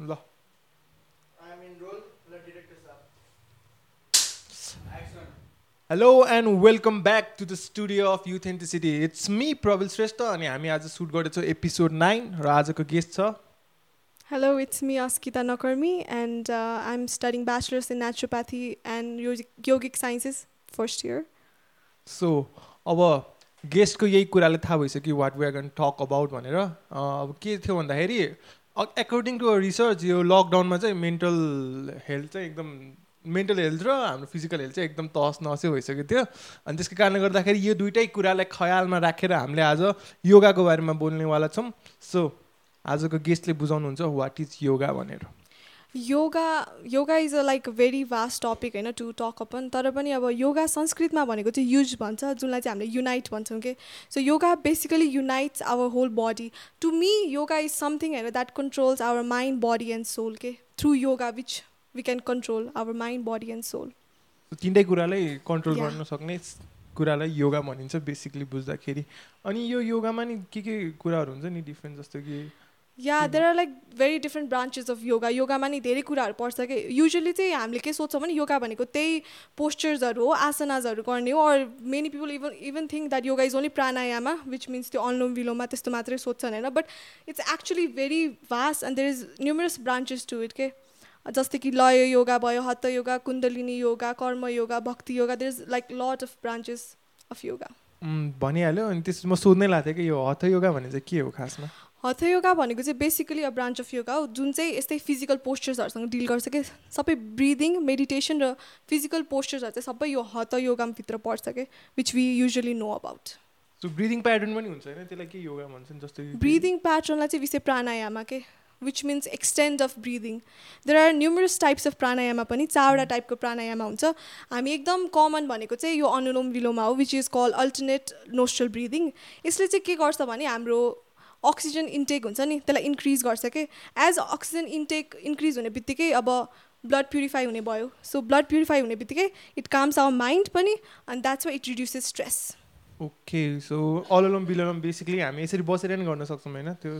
ल। Hello and welcome back to the studio of youthenticity it's me Prabil Shrestha अनि हामी आज suit गर्दैछौँ एपिसोड नाइन र आजको गेस्ट छ। Hello, it's me, Askita Nakarmi, and uh, I'm studying bachelor's in naturopathy and yogic yogic sciences, first year. So अब गेस्टको यही कुराले थाहा भइसक्यो what we are gonna talk about भनेर। अब के थियो भन्दाखेरि एकर्डिङ टु रिसर्च यो लकडाउनमा चाहिँ मेन्टल हेल्थ चाहिँ एकदम मेन्टल हेल्थ र हाम्रो फिजिकल हेल्थ चाहिँ एकदम तहस नहसै भइसकेको थियो। अनि त्यसको कारणले गर्दाखेरि यो दुइटै कुरालाई ख्यालमा राखेर हामीले आज योगाको बारेमा बोल्नेवाला छौँ। सो आजको गेस्टले बुझाउनुहुन्छ वाट इज योगा भनेर। Yoga yoga is a like very vast topic होइन टु टक अपन तर पनि अब योगा संस्कृतमा भनेको चाहिँ युज भन्छ जुनलाई चाहिँ हामीले युनाइट भन्छौँ कि so yoga basically unites our whole body to me yoga is something होइन that controls our mind body and soul के through yoga which we can control our mind body and soul तिनटै कुरालाई control. गर्न सक्ने कुरालाई योगा भनिन्छ basically बुझ्दाखेरि. अनि यो योगामा नि के के कुराहरू हुन्छ नि डिफ्रेन्ट जस्तो कि yeah. There are like very different branches of yoga योगामा नि धेरै कुराहरू पर्छ कि युजली चाहिँ हामीले के सोच्छौँ भने योगा भनेको त्यही पोस्चर्सहरू हो आसनाजहरू गर्ने हो or many people even even think that yoga is only pranayama which means त्यो अनुलोम विलोममा त्यस्तो मात्रै सोध्छन् होइन? But it's actually very vast and there is numerous branches to it के जस्तै कि लय योगा भयो hatha yoga kundalini yoga karma yoga bhakti yoga there is like lot of branches of yoga भनिहाल्यो अनि त्यस म सोध्नै लाग्थेँ कि यो हथ योगा भने चाहिँ के हो खासमा? हथ योगा भनेको चाहिँ basically a branch of yoga हो। जुन चाहिँ यस्तै फिजिकल पोस्चर्सहरूसँग डिल गर्छ कि सबै ब्रिदिङ मेडिटेसन र फिजिकल पोस्चर्सहरू चाहिँ सबै यो हत योगाभित्र पर्छ कि which we usually know about so breathing pattern पनि हुन्छ होइन? त्यसलाई के योगा भन्छन् जस्तो ब्रिदिङ प्याटर्नलाई चाहिँ विषय प्राणायामा के which means extend of breathing there are numerous types of pranayama पनि चारवटा टाइपको प्राणायामा हुन्छ। हामी एकदम कमन भनेको चाहिँ यो अनुलोम विलोमा हो which is call alternate nostril breathing यसले चाहिँ के गर्छ भने हाम्रो अक्सिजन इन्टेक हुन्छ नि त्यसलाई इन्क्रिज गर्छ कि? एज अक्सिजन इन्टेक इन्क्रिज हुने बित्तिकै अब ब्लड प्युरिफाई हुने भयो। सो ब्लड प्युरिफाई हुने बित्तिकै इट काम्स आवर माइन्ड पनि अनि that's why it reduces stress okay so anulom vilom basically हामी यसरी बसेर नि गर्न सक्छौँ होइन? त्यो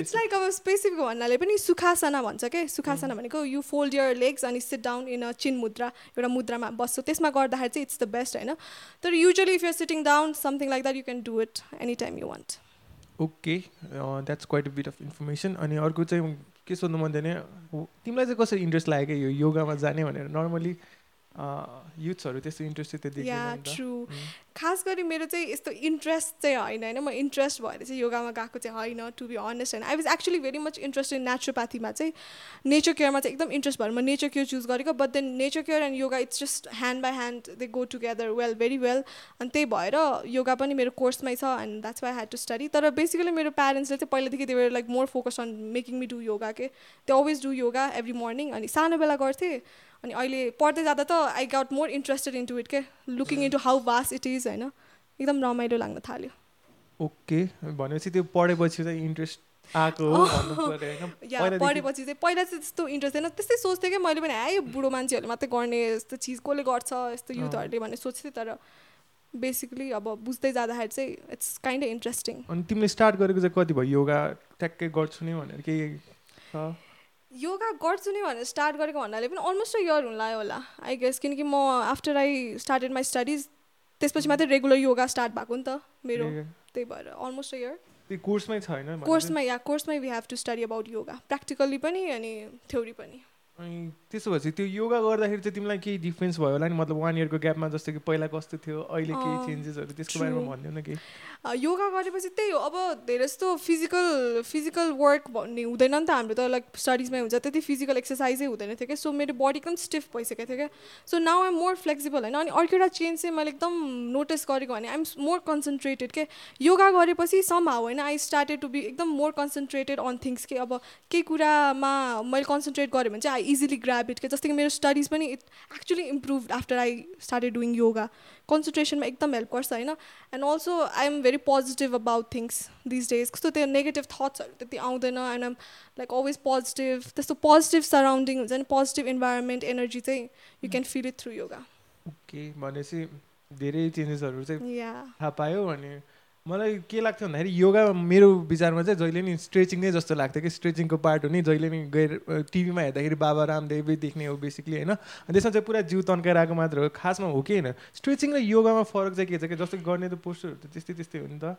इट्स लाइक अब स्पेसिफिक भन्नाले पनि सुखासना भन्छ के? सुखासना भनेको यु फोल्ड यर लेग्स अनि sit down in a chin mudra एउटा मुद्रामा बस्छौ। त्यसमा गर्दाखेरि चाहिँ इट्स द बेस्ट होइन? तर usually if you're sitting down something like that you can do it any time you want okay that's quite a bit of information अनि अर्को चाहिँ के सोध्नु मन थियो भने तिमीलाई चाहिँ कसरी इन्ट्रेस्ट लाग्यो कि यो योगामा जाने भनेर? नर्मली युथ्सहरू त्यस्तो इन्ट्रेस्टेड त। या खास गरी मेरो चाहिँ यस्तो इन्ट्रेस्ट चाहिँ होइन होइन। म इन्ट्रेस्ट भएर चाहिँ योगामा गएको चाहिँ होइन टु बी अनेस्ट होइन। I was actually very much interested in नेचुरोप्याथीमा चाहिँ। नेचर केयरमा चाहिँ एकदम इन्ट्रेस्ट भएर म नेचर केयर चुज गरेको but then nature care and yoga it's just hand by hand they go together well very well अनि त्यही भएर योगा पनि मेरो कोर्समै छ and that's why had to study तर बेसिकली मेरो प्यारेन्ट्सले चाहिँ पहिलादेखि they were like more focus on making me do yoga के। They always do yoga every morning अनि सानो बेला गर्थेँ। अनि अहिले पढ्दै जाँदा त I got more interested in to it के looking into how vast it is होइन? एकदम रमाइलो लाग्न थाल्यो। ओके भनेपछि त्यो पढेपछि चाहिँ इन्ट्रेस्ट आएको पढेपछि चाहिँ पहिला चाहिँ त्यस्तो इन्ट्रेस्ट थिएन। त्यस्तै सोच्थेँ कि मैले पनि है यो बुढो मान्छेहरूले मात्रै गर्ने यस्तो चिज कसले गर्छ? यस्तो। युथहरूले भन्ने सोच्थेँ तर बेसिकली अब बुझ्दै जाँदाखेरि चाहिँ इट्स काइन्ड अफ इन्ट्रेस्टिङ अनि तिमीले स्टार्ट गरेको चाहिँ कति भयो? योगा ट्याक्कै गर्छु नि भनेर के छ? योगा गर्छु नि भनेर स्टार्ट गरेको भन्नाले पनि अलमोस्ट अ इयर हुन लाग्यो होला आई गेस किनकि म after I started my studies त्यसपछि मात्रै रेगुलर योगा स्टार्ट भएको नि त मेरो। त्यही भएर अलमोस्ट अ इयर कोर्समै छ होइन भनेपछि? कोर्समा या कोर्समै we have to study about yoga practically पनि अनि थ्योरी पनि। अनि त्यसो भएपछि त्यो योगा गर्दाखेरि चाहिँ तिमीलाई केही डिफ्रेन्स भयो होला नि? मतलब वान इयरको ग्यापमा जस्तो कि पहिला कस्तो थियो अहिले केही चेन्जेसहरू त्यसको बारेमा. भनिदिउ न केही? योगा गरेपछि त्यही हो अब धेरै जस्तो फिजिकल फिजिकल वर्क भन्ने हुँदैन नि त हाम्रो त लाइक स्टडिजमै हुन्छ त्यति फिजिकल एक्सर्साइजै हुँदैन थियो क्या। सो मेरो बडी एकदम स्टिफ भइसकेको थियो क्या। So now I'm more flexible होइन। अनि अर्को एउटा चेन्ज चाहिँ मैले एकदम नोटिस गरेको भने आइम मोर कन्सन्ट्रेटेड के। योगा गरेपछि सम हाउ होइन आई स्टार्टेड टु बी एकदम मोर कन्सन्ट्रेटेड अन थिङ्स के। अब केही कुरामा मैले कन्सन्ट्रेट गरेँ भने चाहिँ आई इजिली ग्राब इट के जस्तै कि मेरो स्टडिज पनि it actually improve after I started doing yoga कन्सन्ट्रेसनमा एकदम हेल्प गर्छ होइन and also I am very positive about things this days कस्तो त्यो नेगेटिभ थट्सहरू त्यति आउँदैन and um like always positive त्यस्तो पोजिटिभ सराउन्डिङ हुन्छ नि पोजिटिभ इन्भाइरोमेन्ट एनर्जी चाहिँ you can feel it through yoga okay भनेपछि धेरै चेन्जेसहरू चाहिँ थाहा पायो अनि मलाई के लाग्थ्यो भन्दाखेरि योगा मेरो विचारमा चाहिँ जहिले नि स्ट्रेचिङ नै जस्तो लाग्थ्यो कि स्ट्रेचिङको पार्ट हो नि जहिले नि गएर टिभीमा हेर्दाखेरि बाबा रामदेवै देख्ने हो बेसिकली होइन? अनि त्यसमा चाहिँ पुरा जिउ तन्काएर आएको मात्र हो खासमा हो कि होइन? स्ट्रेचिङ र योगामा फरक चाहिँ के छ कि जस्तो गर्ने त पोस्टरहरू त त्यस्तै त्यस्तै हो नि त।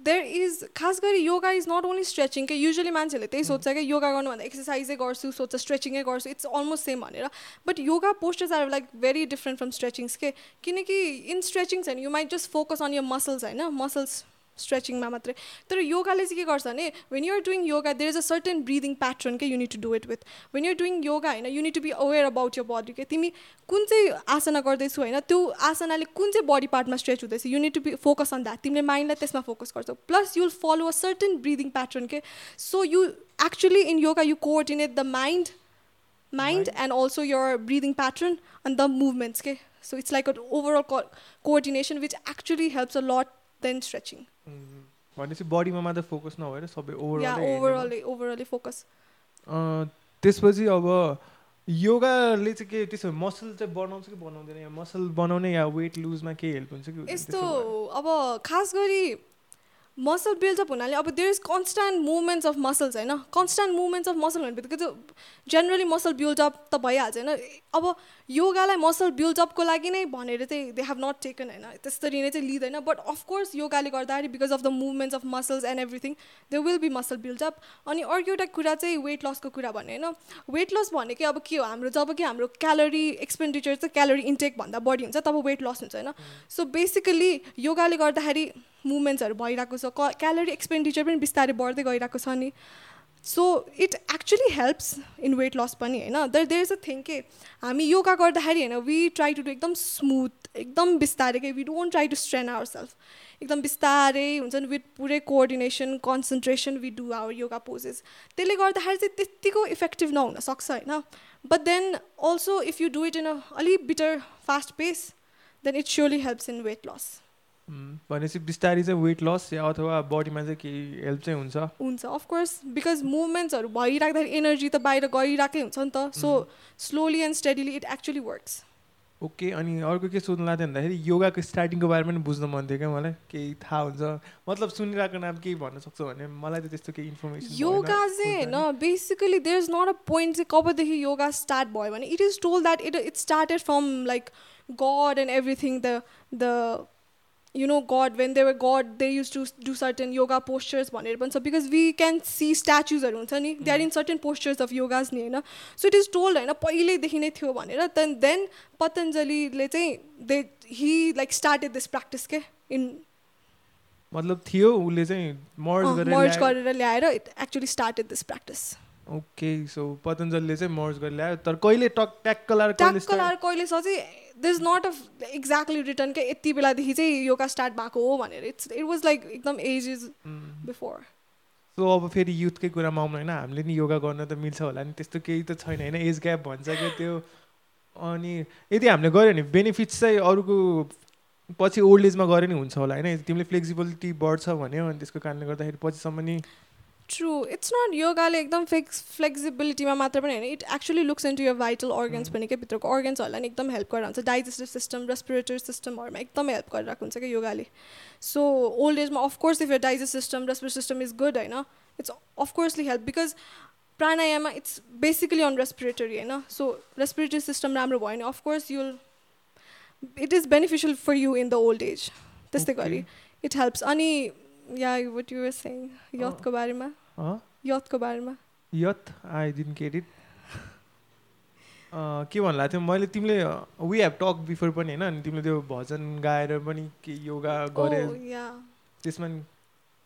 देयर इज खास गरी yoga is not only stretching के युजली मान्छेहरूले त्यही सोध्छ क्या योगा गर्नुभन्दा एक्सर्साइजै गर्छु सोध्छ स्ट्रेचिङै गर्छु इट्स अलमोस्ट सेम भनेर। But yoga postures are like very different from stretchings के। किनकि इन स्ट्रेचिङ छैन you might just focus on your muscles होइन? मसल्स स्ट्रेचिङमा मात्रै। तर योगाले चाहिँ के गर्छ भने when you're doing yoga there is a certain breathing pattern के you need to do it with when you're doing yoga होइन you need to be aware about your body के। तिमी कुन चाहिँ आसना गर्दैछु होइन त्यो आसनाले कुन चाहिँ बडी पार्टमा स्ट्रेच हुँदैछ you need to be focus on that तिमीले माइन्डलाई त्यसमा फोकस गर्छौ। Plus you'll follow a certain breathing pattern के। So you actually in yoga you coordinate the mind mind and also your breathing pattern and the movements के so it's like a overall coordination which actually helps a lot then stretching भनेपछि बडीमा मात्र focus नभएर सबै overall overall overall focus त्यसपछि अब योगाले चाहिँ के त्यसो मसल चाहिँ बनाउँछ कि बनाउँदैन या मसल बनाउने या वेट लुजमा केही हेल्प हुन्छ कि यस्तो अब खास गरी मसल बिल्डअप हुनाले अब there is constant movements of muscles होइन? कन्सट्यान्ट मुभमेन्ट्स अफ मसल भने बित्तिकै जेनरली मसल बिल्डअप त भइहाल्छ होइन? अब योगालाई मसल बिल्डअपको लागि नै भनेर चाहिँ दे हेभ नट टेकन होइन त्यसरी नै चाहिँ लिँदैन. बट अफकोर्स योगाले गर्दाखेरि because of the movements of muscles and everything they will be muscle buildup अनि अर्को एउटा कुरा चाहिँ वेट लसको कुरा भने होइन वेट लस भनेकै अब के हो हाम्रो जब कि हाम्रो क्यालोरी एक्सपेन्डिचर चाहिँ क्यालोरी इन्टेकभन्दा बढी हुन्छ तब वेट लस हुन्छ होइन। सो बेसिकली योगाले गर्दाखेरि मुभमेन्ट्सहरू भइरहेको छ क्यालोरी एक्सपेन्डिचर पनि बिस्तारै बढ्दै गइरहेको छ नि। So it actually helps in weight loss पनि होइन दर देयर इज अ थिङ के हामी योगा गर्दाखेरि होइन वी ट्राई टु डु एकदम स्मुथ एकदम बिस्तारै के we don't try to strain our self एकदम बिस्तारै हुन्छ नि विथ पुरै coordination concentration we do our yoga poses त्यसले गर्दाखेरि चाहिँ त्यत्तिको इफेक्टिभ नहुनसक्छ होइन but then also if you do it in a अलिक bitter fast pace then it surely helps in weight loss भनेपछि बिस्तारै चाहिँ वेट लस या अथवा बडीमा चाहिँ केही हेल्प चाहिँ हुन्छ? हुन्छ अफकोर्स बिकज मुभमेन्ट्सहरू भइराख्दाखेरि एनर्जी त बाहिर गइरहेकै हुन्छ नि त। So slowly and steadily it actually works okay अनि अर्को के सोध्नु लाग्थ्यो भन्दाखेरि योगाको स्टार्टिङको बारेमा पनि बुझ्नु मन थियो क्या मलाई? केही थाहा हुन्छ? मतलब सुनिरहेको नाम केही भन्न सक्छ भने मलाई त त्यस्तो केही इन्फर्मेसन योगा चाहिँ होइन basically there is not a point चाहिँ कबदेखि योगा स्टार्ट भयो भने it is told that it it started from like God and everything the the you know god when they were god they used to do certain yoga postures भनेर पनि छ because we can C स्ट्याचुजहरू हुन्छ नि they are in certain postures of yogas नि होइन so it is told होइन पहिल्यैदेखि नै थियो भनेर देन देन पतञ्जलीले चाहिँ they he like started this practice के इन मतलब थियो उसले चाहिँ मर्ज मर्ज गरेर ल्याएर it actually started this practice okay so पतञ्जलीले चाहिँ मर्ज गरेर ल्यायो तर कहिले टक ट्याक्क लाएर ट्याक्क लाएर कहिले छ चाहिँ there is not a exactly return के यति बेलादेखि चाहिँ योगा स्टार्ट भएको हो भनेर इट्स इट वाज लाइक एकदम एज इज बिफोर सो अब फेरि युथकै कुरामा आउनु होइन हामीले नि योगा गर्न त मिल्छ होला नि त्यस्तो केही त छैन होइन एज ग्याप भन्छ क्या त्यो। अनि यदि हामीले गऱ्यो भने बेनिफिट्स चाहिँ अरूको पछि ओल्ड एजमा गऱ्यो नि हुन्छ होला होइन तिमीले फ्लेक्सिबिलिटी बढ्छ भन्यो अनि त्यसको कारणले गर्दाखेरि पछिसम्म नि ट्रु इट्स नट योगाले एकदम फिक्स फ्लेक्सिबिलिटीमा मात्र पनि होइन। It actually looks into your vital organs पनि क्या भित्रको अर्गन्सहरूलाई नि एकदम हेल्प गरेर हुन्छ डाइजेस्टिभ सिस्टम रेस्पिरेटरी सिस्टमहरूमा एकदम हेल्प गरिरहेको हुन्छ क्या योगाले। सो ओल्ड एजमा of course if your digest system respiratory system is good होइन? It's of coursely help because प्राणायाममा it's basically on respiratory होइन? सो रेस्पिरेटरी सिस्टम राम्रो भयो भने of course you'll it is beneficial for you in the old age त्यस्तै गरी। It helps अनि या what you वर सेङ यथको बारेमा यथको बारेमा यथ आई डिन्ट गेट इट के भन्नु थियो? मैले तिमीले वी हेभ टक बिफोर पनि होइन? अनि तिमीले त्यो भजन गाएर पनि के योगा गरे। त्यसमा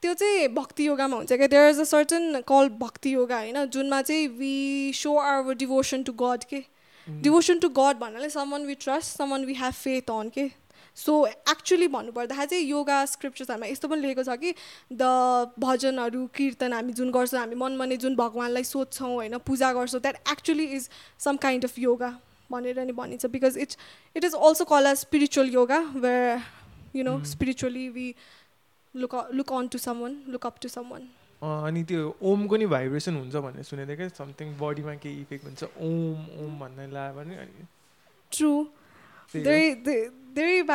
त्यो चाहिँ भक्ति योगामा हुन्छ। क्या there is a certain called bhakti yoga होइन? जुनमा चाहिँ we so our devotion to God के? डिभोसन टु गड भन्नाले someone we trust someone we have faith on के? सो एक्चुली भन्नुपर्दाखेरि चाहिँ योगा स्क्रिप्चर्सहरूमा यस्तो पनि लेखेको छ कि द भजनहरू कीर्तन हामी जुन गर्छौँ हामी मनमने जुन भगवान्लाई सोध्छौँ होइन पूजा गर्छौँ that actually is some kind of yoga भनेर नि भनिन्छ because it's it is also called as spiritual yoga where you know spiritually we look look on to someone look up to someone अनि त्यो ओमको नि भाइब्रेसन हुन्छ भन्ने सुनेको थिएँ क्या समथिङ बडीमा केही इफेक्ट हुन्छ ओम ओम भन्ने ला भने ट्रु धेरै देयर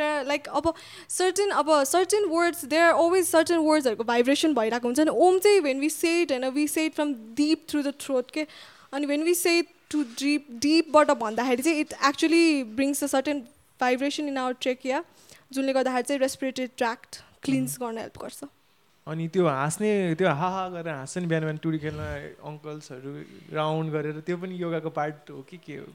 आर लाइक अब सर्टेन अब certain words there are always certain वर्ड्सहरूको vibration भइरहेको हुन्छ। अनि ओम चाहिँ वेन वी सेट होइन we say it from deep through the throat के अनि when we say it to deep डिपबाट भन्दाखेरि चाहिँ it actually brings a certain vibration in our trachea जुनले गर्दाखेरि चाहिँ रेस्पिरेटरी ट्र्याक्ट क्लिन्स गर्न हेल्प गर्छ। अनि त्यो हाँस्ने त्यो हाहा गरेर हाँस्छ नि बिहान बिहान टुरी खेल्न अङ्कल्सहरू राउन्ड गरेर त्यो पनि योगाको पार्ट हो कि के हो?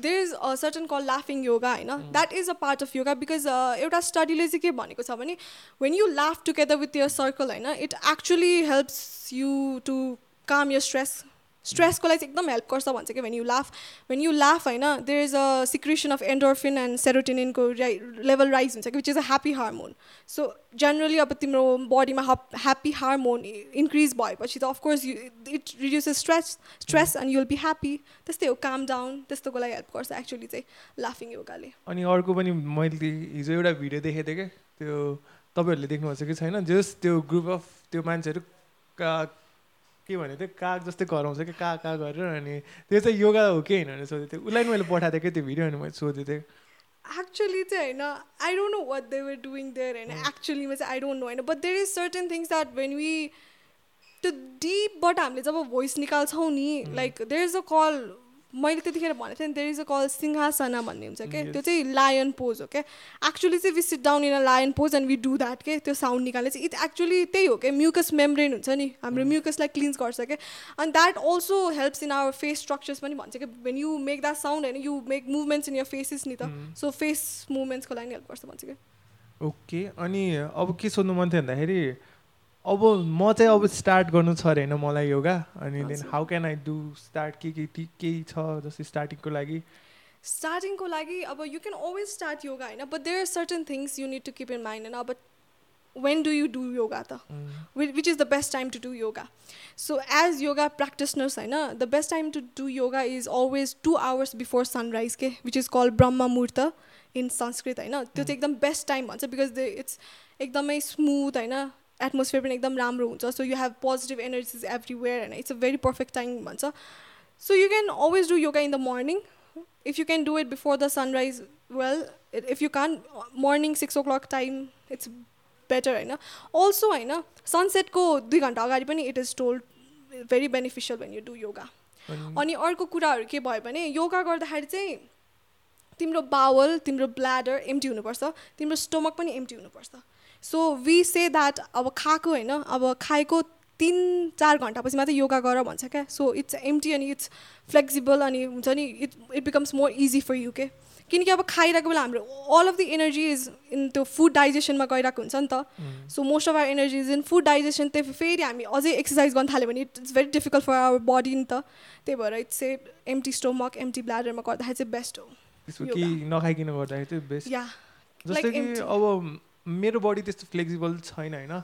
There is a certain called लाफिङ योगा होइन that is a part of yoga because एउटा स्टडीले चाहिँ के भनेको छ भने when you laugh together with your circle होइन it actually helps you to calm your stress स्ट्रेसको लागि चाहिँ एकदम हेल्प गर्छ भन्छ कि when you laugh when you laugh होइन there is a secretion of endorphin and सेरोटिनिनको level rise हुन्छ कि which is a happy hormone so generally अब तिम्रो बडीमा हप ह्याप्पी हार्मोन इन्क्रिज भएपछि त of course you it reduces stress stress and you'll be happy त्यस्तै हो काम डाउन त्यस्तोको लागि हेल्प गर्छ एक्चुली चाहिँ लाफिङ योगाले. अनि अर्को पनि मैले हिजो एउटा भिडियो देखेको थिएँ क्या त्यो तपाईँहरूले देख्नुहुन्छ कि छैन जस त्यो ग्रुप अफ त्यो मान्छेहरू के भने थियो काग जस्तै कराउँछ कि का का गरेर अनि त्यो चाहिँ योगा हो कि होइन? सोधेको थिएँ उसलाई मैले पठाएको थिएँ कि त्यो भिडियो? अनि मैले सोधेको थिएँ। एक्चुली चाहिँ होइन I don't know what they were doing there होइन एक्चुलीमा चाहिँ आई डोन्ट नो होइन but there is certain things that when we त्यो डिपबाट हामीले जब भोइस निकाल्छौँ नि like there is a called मैले त्यतिखेर भनेको थिएँ नि there is a called simhasana भन्ने हुन्छ क्या त्यो चाहिँ लायन पोज हो क्या एक्चुली चाहिँ we sit down in a lion pose and we do that के त्यो साउन्ड निकाल्ने चाहिँ इट एक्चुली त्यही हो क्या म्युकस मेम्ब्रेन हुन्छ नि हाम्रो म्युकसलाई क्लिन्स गर्छ क्या अनि that also helps in our face structures पनि भन्छ क्या when you make that sound होइन you make movements in your faces नि त सो फेस मुभमेन्ट्सको लागि हेल्प गर्छ भन्छ क्या ओके अनि अब के सोध्नु मन थियो भन्दाखेरि अब म चाहिँ अब स्टार्ट गर्नु छ अरे होइन मलाई योगा अनि then how can I do start के के केही छ जस्तै स्टार्टिङको लागि? स्टार्टिङको लागि अब you can always start yoga होइन but there are certain things you need to keep in mind होइन? अब when do you do yoga त? Which is the best time to do yoga so as yoga practitioners होइन the best time to do yoga is always two hours before sunrise के which is called Brahma muhurta in Sanskrit होइन? त्यो चाहिँ एकदम best time भन्छ because the it's एकदमै smooth होइन atmosphere पनि एकदम राम्रो हुन्छ। So you have positive energies everywhere होइन it's a very perfect time भन्छ। So you can always do yoga in the morning if you can do it before the sunrise well if you can morning six o'clock time it's better होइन। Also होइन सनसेटको दुई घन्टा अगाडि पनि it is told very beneficial when you do yoga अनि अर्को कुराहरू के भयो भने योगा गर्दाखेरि चाहिँ तिम्रो बावल तिम्रो ब्ल्याडर एम्टी हुनुपर्छ। तिम्रो स्टोमक पनि एम्टी हुनुपर्छ। सो वी से द्याट अब खाएको होइन अब खाएको तिन चार घन्टापछि मात्रै योगा गर भन्छ क्या। सो इट्स एम्टी अनि इट्स फ्लेक्सिबल अनि हुन्छ नि it it becomes more easy for you के किनकि अब खाइरहेको बेला हाम्रो all of the energy is in त्यो फुड डाइजेसनमा गइरहेको हुन्छ नि त। So most of our energy is in food digestion त्यो फेरि हामी अझै एक्सर्साइज गर्न थाल्यो भने it's very difficult for our body नि त। त्यही भएर it's say empty stomach empty ब्ल्याडरमा गर्दाखेरि चाहिँ बेस्ट हो अब मेरो बडी त्यस्तो फ्लेक्सिबल छैन होइन?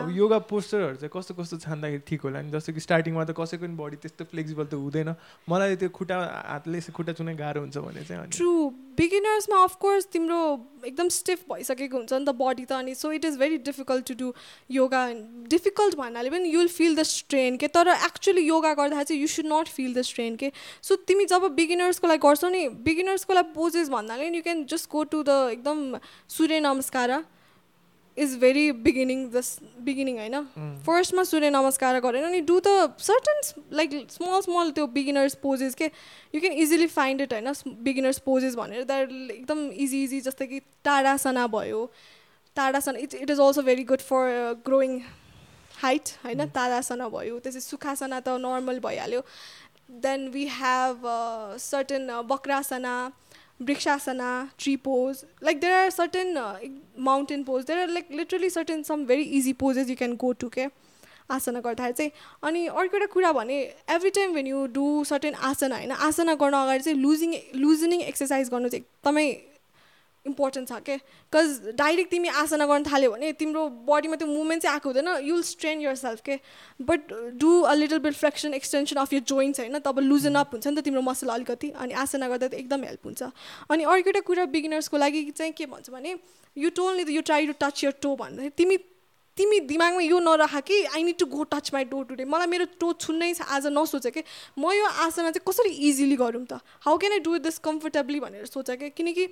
अब योगा पोस्टरहरू चाहिँ कस्तो कस्तो छान्दाखेरि ठिक होला नि। जस्तो कि स्टार्टिङमा त कसैको पनि बडी त्यस्तो फ्लेक्सिबल त हुँदैन। मलाई त्यो खुट्टा हातले यसो खुट्टा चुनै गाह्रो हुन्छ भने चाहिँ ट्रु बिगिनर्समा अफकोर्स तिम्रो एकदम स्टिफ भइसकेको हुन्छ नि त बडी त अनि। So it is very difficult to do yoga difficult भन्नाले पनि युल फिल द स्ट्रेन के? तर एक्चुली योगा गर्दा चाहिँ you should not feel the strain के? सो तिमी जब बिगिनर्सको लागि गर्छौ नि बिगिनर्सको लागि पोजेस भन्नाले you can just go to the एकदम Surya Namaskar. Is very beginning the beginning होइन फर्स्टमा सूर्य नमस्कार गरेर अनि do the certain like small small त्यो बिगिनर्स पोजेस के you can easily find it होइन बिगिनर्स पोजेस भनेर द्याट एकदम इजी इजी जस्तै कि टाढासना भयो Tadasana it it is also very good for growing height होइन तारासना भयो त्यसै सुखासना त नर्मल भइहाल्यो then we have certain Vakrasana Brikshasana, tree pose. Like there are certain uh, mountain pose. There are like literally certain some very easy poses you can go to के आसना गर्दाखेरि चाहिँ अनि अर्को एउटा कुरा भने every time when you do certain asana होइन आसना गर्न अगाडि चाहिँ लुजिङ लुजनिङ एक्सर्साइज गर्नु चाहिँ एकदमै इम्पोर्टेन्ट छ क्या बिकज डाइरेक्ट तिमी आसना गर्न थाल्यो भने तिम्रो बडीमा त्यो मुभमेन्ट चाहिँ आएको हुँदैन युल स्ट्रेन यर सेल्फ के but do a little bit flexion extension of your joints होइन? तब लुजन अप हुन्छ नि त तिम्रो मसल अलिकति अनि आसना गर्दा त एकदम हेल्प हुन्छ। अनि अर्को एउटा कुरा बिगिनर्सको लागि चाहिँ के भन्छ भने यु टोल नि you try to touch your toe भन्दाखेरि तिमी तिमी दिमागमा यो नराख कि I need to go touch my toe today मलाई मेरो टो छुन्नै छ आज नसोच कि। म यो आसना चाहिँ कसरी इजिली गरौँ त? How can I do this comfortably भनेर सोच कि? किनकि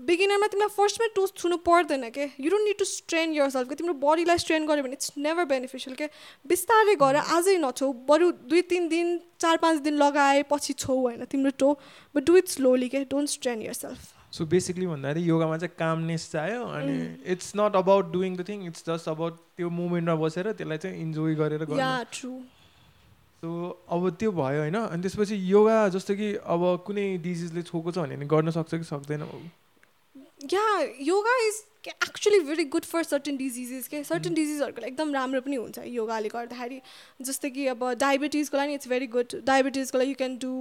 बिगिनरमा तिमीलाई फर्स्टमै टोस्ट छुनु पर्दैन के। You don't need to strain your self तिम्रो बडीलाई स्ट्रेन गऱ्यो भने इट्स नेभर बेनिफिसियल के। बिस्तारै गर आजै नछौ। बरु दुई तिन दिन चार पाँच दिन लगाए पछि छौ होइन तिम्रो toe. But do it slowly के don't strain your self so basically भन्दाखेरि योगामा चाहिँ कामनेस चाहियो अनि it's not about doing the thing it's just about त्यो मुमेन्टमा बसेर त्यसलाई चाहिँ इन्जोय गरेर गर्नु। सो अब त्यो भयो होइन अनि त्यसपछि योगा जस्तो कि अब कुनै डिजिजले छोएको छ भने गर्न सक्छ कि सक्दैन या yoga is actually very good for certain diseases के सर्टन डिजिजहरूको लागि एकदम राम्रो पनि हुन्छ योगाले गर्दाखेरि। जस्तै कि अब डायबिटिजको लागि इट्स भेरी गुड डायबिटिजको लागि you can do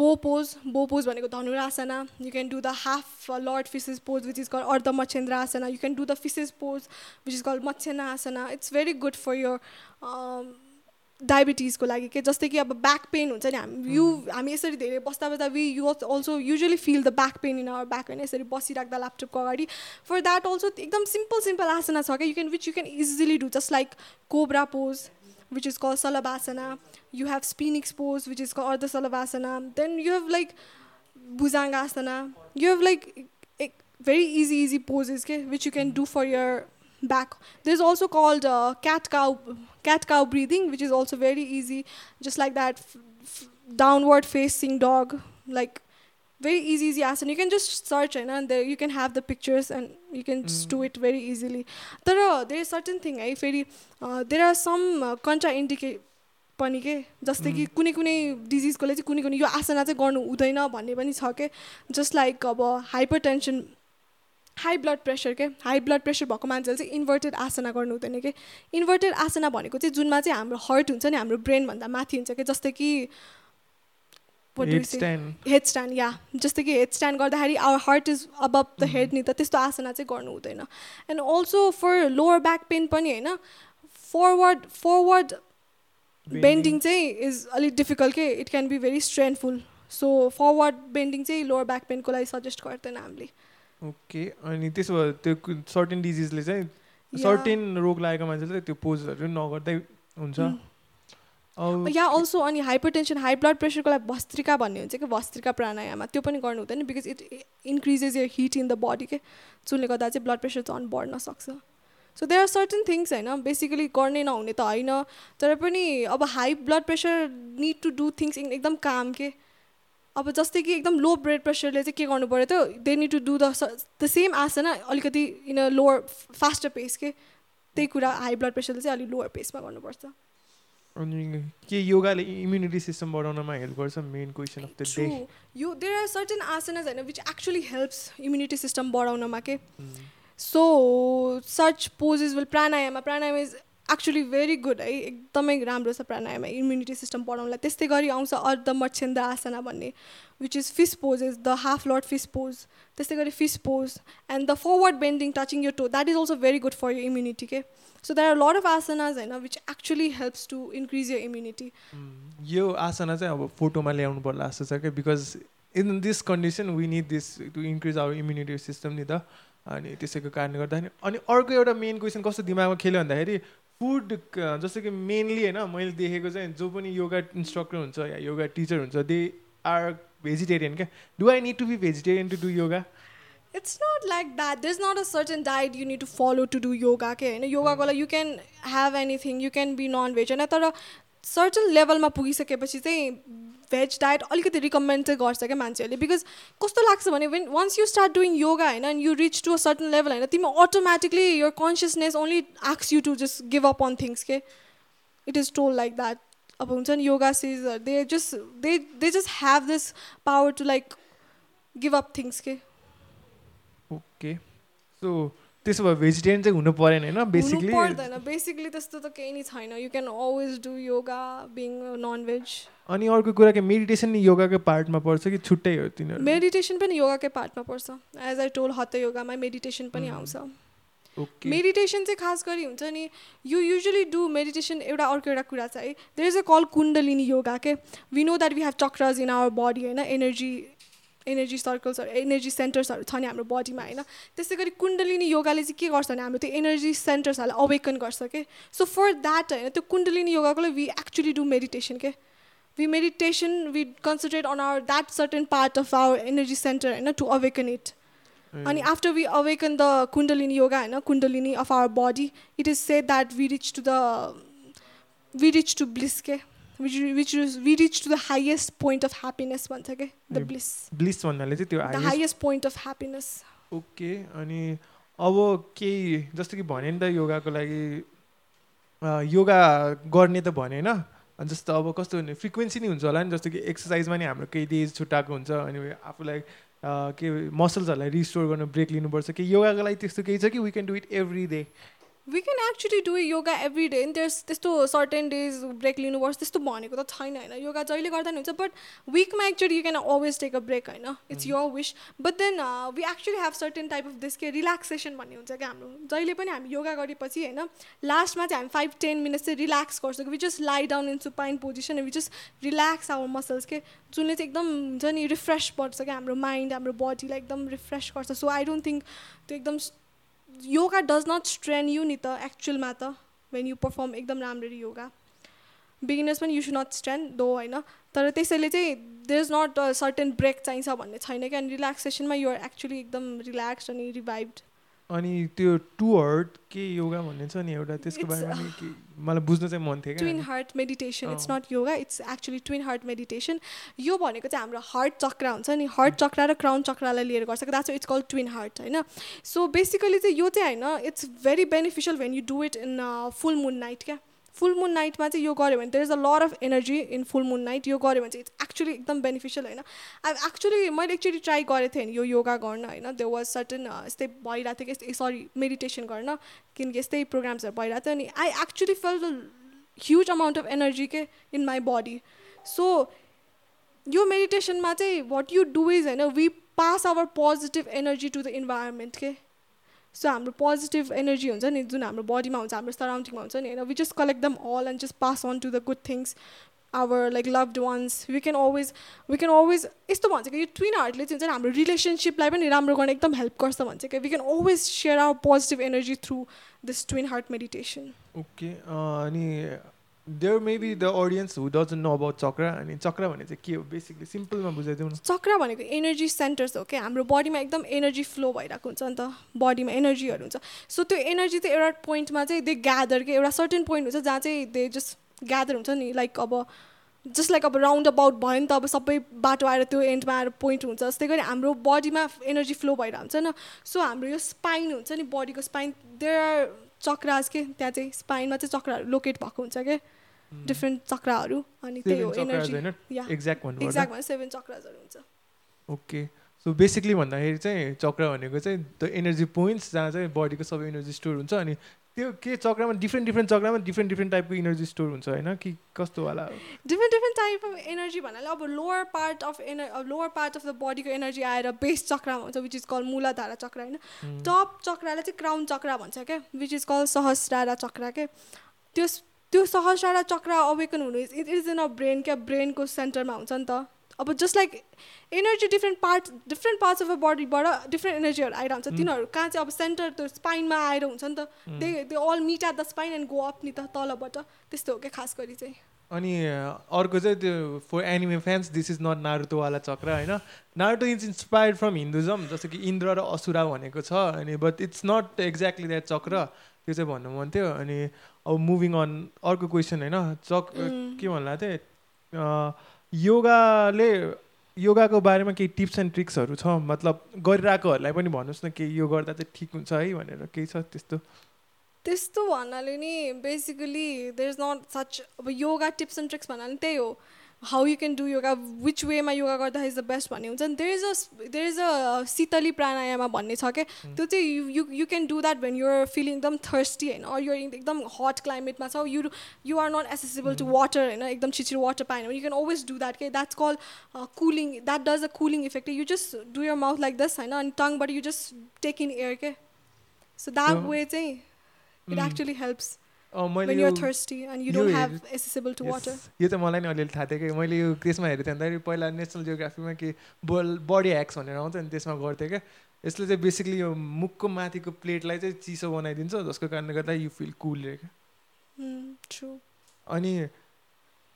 bow pose bow pose भनेको Dhanurasana you can do the half lord fishes pose which is called Ardha Matsyendra asana you can do the fishes pose which is called Matsyendra asana it's very good for your डायबिटिजको लागि के जस्तै कि अब back pain हुन्छ नि हामी you हामी यसरी धेरै बस्दा बस्दा we you also usually feel the back pain in our back होइन यसरी बसिराख्दा ल्यापटपको अगाडि। फर द्याट अल्सो एकदम सिम्पल सिम्पल आसना छ क्या you can which you can easily do just like cobra pose which is call salabhasana you have sphinx pose which is call ardha salabhasana then you have like bhujang asana you have like very easy easy poses okay, which you can do for your back. There's also called uh, cat cow cat cow breathing, which is also very easy, just like that downward facing dog, like very easy easy asana. You can just search and there you can have the pictures and you can just do mm. it very easily. There are there is certain thing I very uh, there are some uh, contraindicate पनि के जस्तै कि कुनै कुनै डिजिजकोले चाहिँ कुनै कुनै यो आसना चाहिँ गर्नु हुँदैन भन्ने पनि छ के जस्ट लाइक अब hyper tension high blood pressure के हाई ब्लड प्रेसर भएको मान्छेले चाहिँ इन्भर्टेड आसना गर्नु हुँदैन कि इन्भर्टेड आसना भनेको चाहिँ जुनमा चाहिँ हाम्रो हर्ट हुन्छ नि हाम्रो ब्रेनभन्दा माथि हुन्छ कि जस्तै कि हेड स्ट्यान्ड या जस्तै कि हेड स्ट्यान्ड गर्दाखेरि our heart is above the head नि त त्यस्तो आसना चाहिँ गर्नु हुँदैन। And also for lower back pain पनि होइन फरवर्ड फरवर्ड बेन्डिङ चाहिँ इज अलिक डिफिकल्ट के it can be very strengthful so forward bending चाहिँ लोवर ब्याक पेनको लागि सजेस्ट गर्दैन हामीले। ओके अनि त्यसो भए त्यो सर्टेन डिजिजले चाहिँ सर्टेन रोग लागेको मान्छेले त्यो पोजहरू नगर्दै हुन्छ। या अल्सो अनि हाइपर टेन्सन हाई ब्लड प्रेसरको लागि भस्त्रिका भन्ने हुन्छ कि भस्त्रिका प्राणायाममा। त्यो पनि गर्नु हुँदैन because it increases your heat in the body के? जसले गर्दा चाहिँ ब्लड प्रेसर झन् बढ्न सक्छ। So there are certain things होइन बेसिकली गर्ने नहुने त होइन तर पनि अब high blood pressure need to do things एकदम काम के? अब जस्तै कि एकदम लो ब्लड प्रेसरले चाहिँ के गर्नु पऱ्यो त they need to do the the same asana अलिकति इन अ लोवर फास्टर पेस के त्यही कुरा हाई ब्लड प्रेसरले चाहिँ अलिक लोवर पेसमा गर्नुपर्छ। अनि के योगाले इम्युनिटी सिस्टम बढाउनमा हेल्प गर्छ? Main question of the day यो देयर आर सर्टेन आसनाज होइन which actually helps immunity system बढाउनमा के। So such poses will pranayama pranayama is actually very good है एकदमै राम्रो छ प्राणायाम इम्युनिटी सिस्टम बढाउनलाई त्यस्तै गरी आउँछ अर्ध मच्छेन्द्र आसना भन्ने which is fish pose is the half lord fish pose त्यस्तै गरी fish pose and the forward bending touching यो toe that is also very good for your immunity के so that are lot of asanas होइन which actually helps to increase your immunity यो आसना चाहिँ अब फोटोमा ल्याउनु पर्ला जस्तो छ क्या because in this condition we need this to increase our immunity system नि त। अनि त्यसैको कारणले गर्दाखेरि अनि अर्को एउटा मेन क्वेसन कस्तो दिमागमा खेल्यो भन्दाखेरि फुड जस्तो कि मेनली होइन मैले देखेको चाहिँ जो पनि योगा इन्स्ट्रक्टर हुन्छ या योगा टिचर हुन्छ दे आर भेजिटेरियन क्या? Do I need to be vegetarian to do yoga it's not like that there is not a certain diet you need to follow to do yoga के होइन योगाको लागि you can have anything you can be non veg होइन तर certain लेभलमा पुगिसकेपछि चाहिँ veg diet अलिकति रिकमेन्ड चाहिँ गर्छ क्या मान्छेहरूले बिकज कस्तो लाग्छ भने when once you start doing yoga होइन and you reach to a certain level होइन तिमी automatically your consciousness only asks you to just give up on things के it is told like that अब हुन्छ नि yoga says they just they they just have this power to like give up things के okay so त्यसो भए vegetarian चाहिँ हुनु परेन होइन? बेसिकली पर्दैन। बेसिकली त्यस्तो त केही नै छैन। You can always do yoga being non veg अनि अर्को कुरा के मेडिटेसन नि योगाकै पार्टमा पर्छ कि छुट्टै हो तिनीहरू? मेडिटेसन पनि योगाकै पार्टमा पर्छ। एज आई टोल हत्त योगामा मेडिटेसन पनि आउँछ। मेडिटेसन चाहिँ खास गरी हुन्छ नि यु युजली डु मेडिटेसन एउटा अर्को एउटा कुरा छ है। There is a call kundalini yoga के we know that we have chakras in our body होइन? एनर्जी एनर्जी सर्कल्सहरू एनर्जी सेन्टर्सहरू छ नि हाम्रो बडीमा होइन? त्यसै गरी कुण्डलिनी योगाले चाहिँ के गर्छ भने हाम्रो त्यो एनर्जी सेन्टर्सहरूलाई अवेकन गर्छ के? सो फर द्याट होइन त्यो कुण्डलिनी योगाको लागि वी एक्चुली डु मेडिटेसन के? We meditation we concentrate on our that certain part of our energy center होइन टु अवेकन इट अनि after we awaken the kundalini yoga होइन kundalini of our body it is say that we reach to the we reach to bliss के which which we reach to the highest point of happiness भन्छ के the bliss bliss भन्नाले चाहिँ त्यो the highest point of happiness okay अनि अब केही जस्तो कि भने नि त योगाको लागि योगा गर्ने त भने होइन? अनि जस्तो अब कस्तो भने फ्रिक्वेन्सी नै हुन्छ होला नि जस्तो कि एक्सर्साइजमा नि हाम्रो केही डेज छुट्टाएको हुन्छ अनि आफूलाई के मसल्सहरूलाई रिस्टोर गर्न ब्रेक लिनुपर्छ। कि योगाको लागि त्यस्तो केही छ कि we can do it every day we can actually do yoga every day त्यस त्यस्तो सर्टेन डेज ब्रेक लिनुपर्छ त्यस्तो भनेको त छैन होइन? योगा जहिले गर्दा नि हुन्छ but विकमा actually you can always take a break होइन? It's your wish but then we actually have certain type of this के रिल्याक्सेसन भन्ने हुन्छ क्या हाम्रो। जहिले पनि हामी योगा गरेपछि होइन लास्टमा चाहिँ हामी फाइभ टेन मिनट्स चाहिँ रिल्याक्स गर्छौँ। कि we just lie down in supine position we just relax our muscles के जुनले चाहिँ एकदम हुन्छ नि रिफ्रेस गर्छ क्या हाम्रो माइन्ड हाम्रो बडीलाई एकदम रिफ्रेस गर्छ। सो आई डोन्ट थिङ्क त्यो एकदम yoga does not strain you नि त एक्चुअलमा त वेन यु पर्फर्म एकदम राम्ररी योगा बिगिनर्स पनि you should not strain though होइन तर त्यसैले चाहिँ there is not certain break चाहिन्छ भन्ने छैन क्या अनि रिल्याक्सेसनमा युआर एक्चुली एकदम रिल्याक्स अनि रिभाइभड अनि त्यो टु हर्ट के योगा भन्ने छ नि एउटा त्यसको बारेमा मलाई बुझ्न चाहिँ मन थियो twin heart meditation it's. Not yoga it's actually twin heart meditation यो भनेको चाहिँ हाम्रो हार्ट चक्रा हुन्छ नि हार्ट चक्रा र क्राउन चक्रालाई लिएर गर्छ that's it's call twin heart होइन। सो बेसिकली चाहिँ यो चाहिँ होइन it's very beneficial when you do it in full moon night क्या। फुल मुन नाइटमा चाहिँ यो गऱ्यो भने there is a lot of energy in full moon night यो गऱ्यो भने चाहिँ इट्स एक्चुली एकदम बेनिफिसियल होइन। आई एक्चुली मैले एक्चुली ट्राई गरेको थिएँ यो योगा गर्न होइन। देयर वाज सर्टन यस्तै भइरहेको थियो कि सरी मेडिटेसन गर्न किनकि यस्तै प्रोग्राम्सहरू भइरहेको थियो। अनि I actually feel the huge amount of energy के इन माई बडी सो यो मेडिटेसनमा चाहिँ वाट यु डु इज होइन we pass our positive energy to the environment के। सो हाम्रो पोजिटिभ एनर्जी हुन्छ नि जुन हाम्रो बडीमा हुन्छ हाम्रो सराउन्डिङमा हुन्छ नि होइन? We just collect them all and just pass on to the good things our like loved ones we can always we can always यस्तो भन्छ कि यो ट्विन हार्टले चाहिँ हुन्छ हाम्रो रिलेसनसिपलाई पनि राम्रो गर्न एकदम हेल्प गर्छ भन्छ कि? We can always share our positive energy through this twin heart meditation okay अनि there may be the audience who doesn't know about chakra अनि चक्रा भने चाहिँ के हो? बेसिकली सिम्पलमा बुझाइदिउँ न। चक्र भनेको एनर्जी सेन्टर्स हो क्या हाम्रो बडीमा एकदम एनर्जी फ्लो भइरहेको हुन्छ नि त। बडीमा एनर्जीहरू हुन्छ। सो त्यो एनर्जी चाहिँ एउटा पोइन्टमा चाहिँ दे ग्यादर के एउटा सर्टेन पोइन्ट हुन्छ जहाँ चाहिँ दे जस्ट ग्यादर हुन्छ नि। लाइक अब जस्ट लाइक अब राउन्ड अबाउट भयो नि त अब सबै बाटो आएर त्यो एन्डमा आएर पोइन्ट हुन्छ। जस्तै गरी हाम्रो बडीमा एनर्जी फ्लो भइरहेको हुन्छ न। सो हाम्रो यो स्पाइन हुन्छ नि बडीको स्पाइन देयर आर चक्राज के त्यहाँ चाहिँ स्पाइनमा चाहिँ चक्राहरू लोकेट भएको हुन्छ क्या डिफ्रेन्ट चक्राहरू अनि त्यही हो एनर्जी एक्ज्याक्ट एक्ज्याक्ट भने सेभेन चक्राजहरू हुन्छ ओके सो बेसिकली भन्दाखेरि चाहिँ चक्र भनेको चाहिँ द एनर्जी पोइन्ट्स जहाँ चाहिँ बडीको सबै एनर्जी स्टोर हुन्छ अनि त्यो के चक्रमा डिफ्रेन्ट डिफ्रेन्ट चक्रमा डिफ्रेन्ट डिफ्रेन्ट टाइपको एनर्जी स्टोर हुन्छ होइन? कि कस्तो वाला हो different different type of energy भन्नाले अब lower part of energy lower part of the बडीको एनर्जी आएर बेस चक्रमा हुन्छ which is call Muladhara chakra होइन. टप चक्रालाई चाहिँ क्राउन चक्र भन्छ क्या? Which is call Sahasrara chakra के त्यो त्यो सहस्रारा चक्र अवेकन हुनु it is in a brain क्या ब्रेनको सेन्टरमा हुन्छ नि त। अब just like energy different part different parts of a बडीबाट different एनर्जीहरू आइरहन्छ। Mm. तिनीहरू कहाँ चाहिँ अब सेन्टर त्यो स्पाइनमा आएर हुन्छ नि त. They they all meet at the spine and go up नि त तलबाट। त्यस्तो हो क्या खास गरी चाहिँ। अनि अर्को चाहिँ त्यो for anime fans this is not नारुतोवाला chakra होइन? Naruto is inspired from Hinduism जस्तो कि इन्द्र र असुरा भनेको छ अनि but it's not exactly that chakra. त्यो चाहिँ भन्नु मन थियो। अनि अब मुभिङ अन अर्को क्वेसन होइन चक. के भन्ला थिएँ योगाले योगाको बारेमा केही टिप्स एन्ड ट्रिक्सहरू छ? मतलब गरिरहेकोहरूलाई पनि भन्नुहोस् न केही यो गर्दा चाहिँ ठिक हुन्छ है भनेर केही छ त्यस्तो? त्यस्तो भन्नाले नि basically there is not such अब योगा टिप्स एन्ड ट्रिक्स भन्नाले त्यही हो। How you can do yoga which वेमा योगा गर्दा इज द बेस्ट भन्ने हुन्छ। नि there is a there is a Sheetali pranayama भन्ने छ क्या। त्यो चाहिँ you you you can do that when you're feeling एकदम थर्स्टी होइन अर युआर एकदम हट क्लाइमेटमा छ। You you are not accessible to water होइन एकदम छिटो वाटर पाएन भने। You can always do that के that's call cooling that does a cooling effect you just do your mouth like this होइन अनि टङबाट you just take in air के so that So- way चाहिँ इट. एक्चुली हेल्प्स मैले when यो you're thirsty and you यो don't हेर- have accessible to Yes. water. यो चाहिँ मलाई नि अलिअलि थाहा थियो कि मैले यो त्यसमा हेरेको थिएँ। भन्दाखेरि पहिला नेसनल जियोग्राफीमा कि बल बडी ह्याक्स भनेर आउँछ नि त्यसमा गर्थेँ क्या। यसले चाहिँ बेसिकली यो मुखको माथिको प्लेटलाई चाहिँ चिसो बनाइदिन्छ जसको कारणले गर्दा यु फिल कुल रे क्या। Mm, true. अनि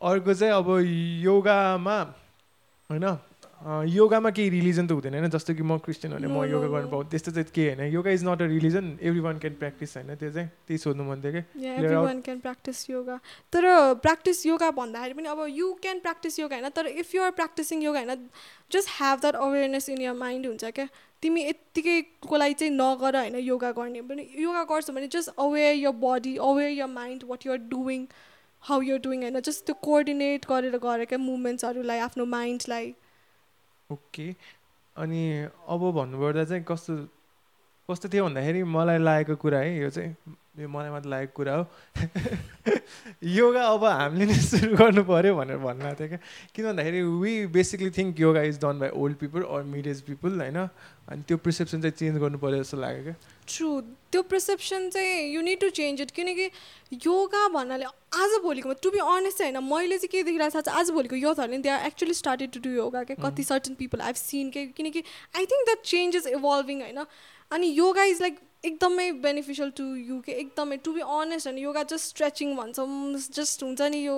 अर्को चाहिँ अब योगामा होइन? योगामा केही रिलिजन त हुँदैन होइन जस्तो कि म क्रिस्चियन भने म योगा गर्न. पाउँ त्यस्तो चाहिँ केही होइन। Yoga is not a religion everyone can practice होइन। त्यो चाहिँ त्यही सोध्नु मन थियो कि। Yeah Clear out. everyone can practice yoga. तर प्र्याक्टिस योगा भन्दाखेरि पनि अब यु क्यान प्र्याक्टिस योगा होइन तर if you are practicing yoga होइन just have that awareness in your mind हुन्छ क्या। तिमी यत्तिकैको लागि चाहिँ नगर होइन योगा गर्ने। पनि योगा गर्छौ भने just aware your body aware your mind what you're doing how you're doing होइन। जस्ट त्यो कोअर्डिनेट गरेर क्या मुभमेन्ट्सहरूलाई आफ्नो माइन्डलाई ओके। अनि अब भन्नुपर्दा चाहिँ कस्तो कस्तो थियो भन्दाखेरि मलाई लागेको कुरा है यो चाहिँ यो मलाई मात्र लागेको कुरा हो। योगा अब हामीले नै सुरु गर्नु पऱ्यो भनेर भन्नु थियो क्या। किन भन्दाखेरि we basically think yoga is done by old people or mid age people होइन? अनि त्यो प्रिसेप्सन चाहिँ चेन्ज गर्नु पऱ्यो जस्तो लाग्यो क्या। ट्रु त्यो पर्सेप्सन चाहिँ you need to change it किनकि योगा भन्नाले आज भोलिको टु बी अनेस्ट चाहिँ होइन मैले चाहिँ के देखिरहेको छ आज भोलिको युथहरूले they are actually started to do yoga के। कति सर्टन पिपल आइभ सिन के। किनकि I think that change is evolving होइन? अनि योगा इज लाइक एकदमै बेनिफिसियल टु यु के एकदमै टु बी अनेस्ट होइन योगा जस्ट स्ट्रेचिङ भन्छौँ जस्ट हुन्छ नि यो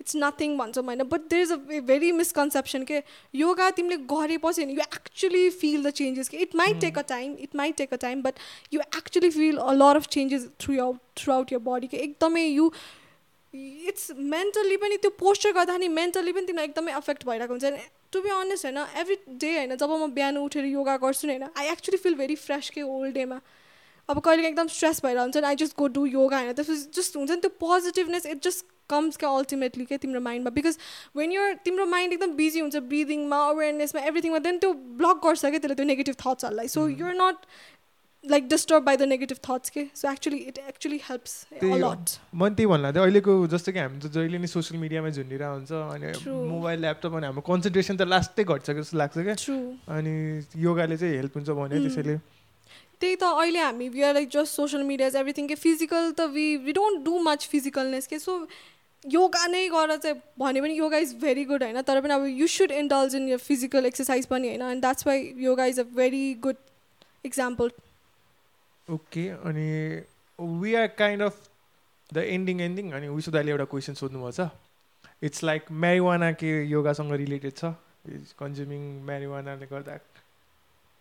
इट्स नथिङ भन्छौँ होइन। But there is a very misconception के योगा तिमीले गरेपछि होइन you actually feel the changes के। It might take a time it might take a time but you actually feel a lot of changes throughout throughout your body के एकदमै you it's mentally पनि त्यो posture गर्दाखेरि mentally पनि तिमीलाई एकदमै affect भइरहेको हुन्छ। टु बी अनेस्ट होइन एभ्री डे होइन जब म बिहान उठेर योगा गर्छु नि होइन I actually feel very fresh के ओल्ड डेमा अब कहिले एकदम स्ट्रेस भएर हुन्छ नि I just go do yoga होइन त्यसपछि जस्ट हुन्छ नि त्यो पोजिटिभनेस इट जस्ट कम्स क्या अल्टिमेटली के तिम्रो माइन्डमा बिकज वेन युर तिम्रो माइन्ड एकदम बिजी हुन्छ ब्रिदिङमा अवेरनेसमा एभ्रिथिङमा देन त्यो ब्लक गर्छ क्या त्यसले त्यो negative थट्सहरूलाई so you're not like disturb by the negative thoughts के so actually it actually helps. A lot मैले त्यही भन्नु थियो अहिलेको जस्तो कि हामी त जहिले नै सोसियल मिडियामा झुन्डिरहेको हुन्छ अनि. मोबाइल ल्यापटप अनि हाम्रो कन्सन्ट्रेसन त लास्टै घट्छ जस्तो लाग्छ क्या अनि योगाले चाहिँ हेल्प हुन्छ भने Mm. त्यसैले। त्यही त अहिले हामी we are like just social medias everything के फिजिकल त we we don't do much physicalness के सो योगा नै गर चाहिँ भने योगा इज भेरी गुड होइन तर पनि अब you should indulge in your physical exercise पनि होइन and that's why yoga is a very good example okay अनि we are kind of the ending ending अनि विशु दाइले एउटा क्वेसन सोध्नुभएको छ इट्स लाइक म्यारिवाना के योगासँग रिलेटेड छ। कन्ज्युमिङ म्यारिवानाले गर्दा।